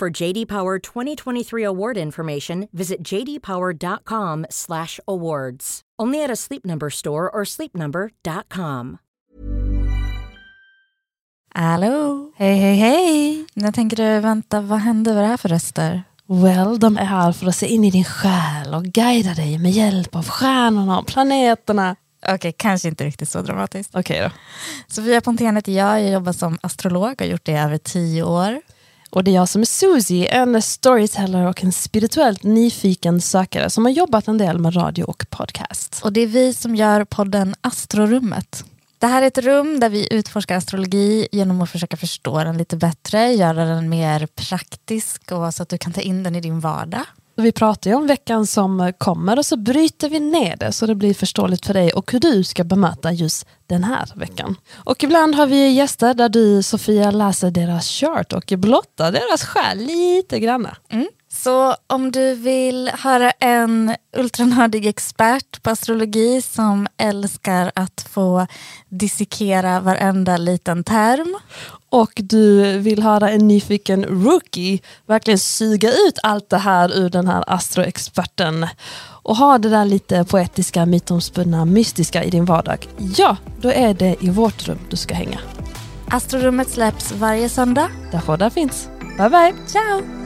For JD Power 2023 award information, visit jdpower.com/awards. Only at a Sleep Number store or sleepnumber.com. Hallå! Hej, hej, hej! Jag tänker du, vänta, vad hände? Vad är det här för röster? Well, de är här för att se in i din själ och guida dig med hjälp av stjärnorna och planeterna. Okej, okay, kanske inte riktigt så dramatiskt. Okej okay då. Sofia Pontén heter jag, jag jobbar som astrolog och har gjort det i över tio år. Och det är jag som är Susie, en storyteller och en spirituellt nyfiken sökare som har jobbat en del med radio och podcast. Och det är vi som gör podden Astrorummet. Det här är ett rum där vi utforskar astrologi genom att försöka förstå den lite bättre, göra den mer praktisk och så att du kan ta in den i din vardag. Vi pratar ju om veckan som kommer och så bryter vi ner det så det blir förståeligt för dig och hur du ska bemöta just den här veckan. Och ibland har vi gäster där du Sofia läser deras chart och blottar deras själ lite granna. Mm. Så om du vill höra en ultranördig expert på astrologi som älskar att få dissekera varenda liten term. Och du vill höra en nyfiken rookie verkligen suga ut allt det här ur den här astroexperten och ha det där lite poetiska, mytomspunna, mystiska i din vardag. Ja, då är det i vårt rum du ska hänga. Astrorummet släpps varje söndag. Där poddar finns. Bye bye! Ciao!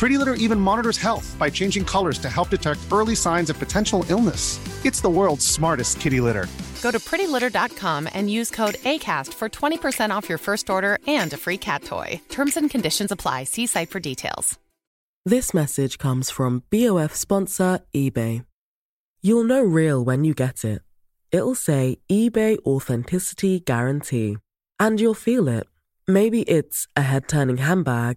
Pretty Litter even monitors health by changing colors to help detect early signs of potential illness. It's the world's smartest kitty litter. Go to prettylitter.com and use code ACAST for 20% off your first order and a free cat toy. Terms and conditions apply. See site for details. This message comes from BOF sponsor eBay. You'll know real when you get it. It'll say eBay Authenticity Guarantee. And you'll feel it. Maybe it's a head turning handbag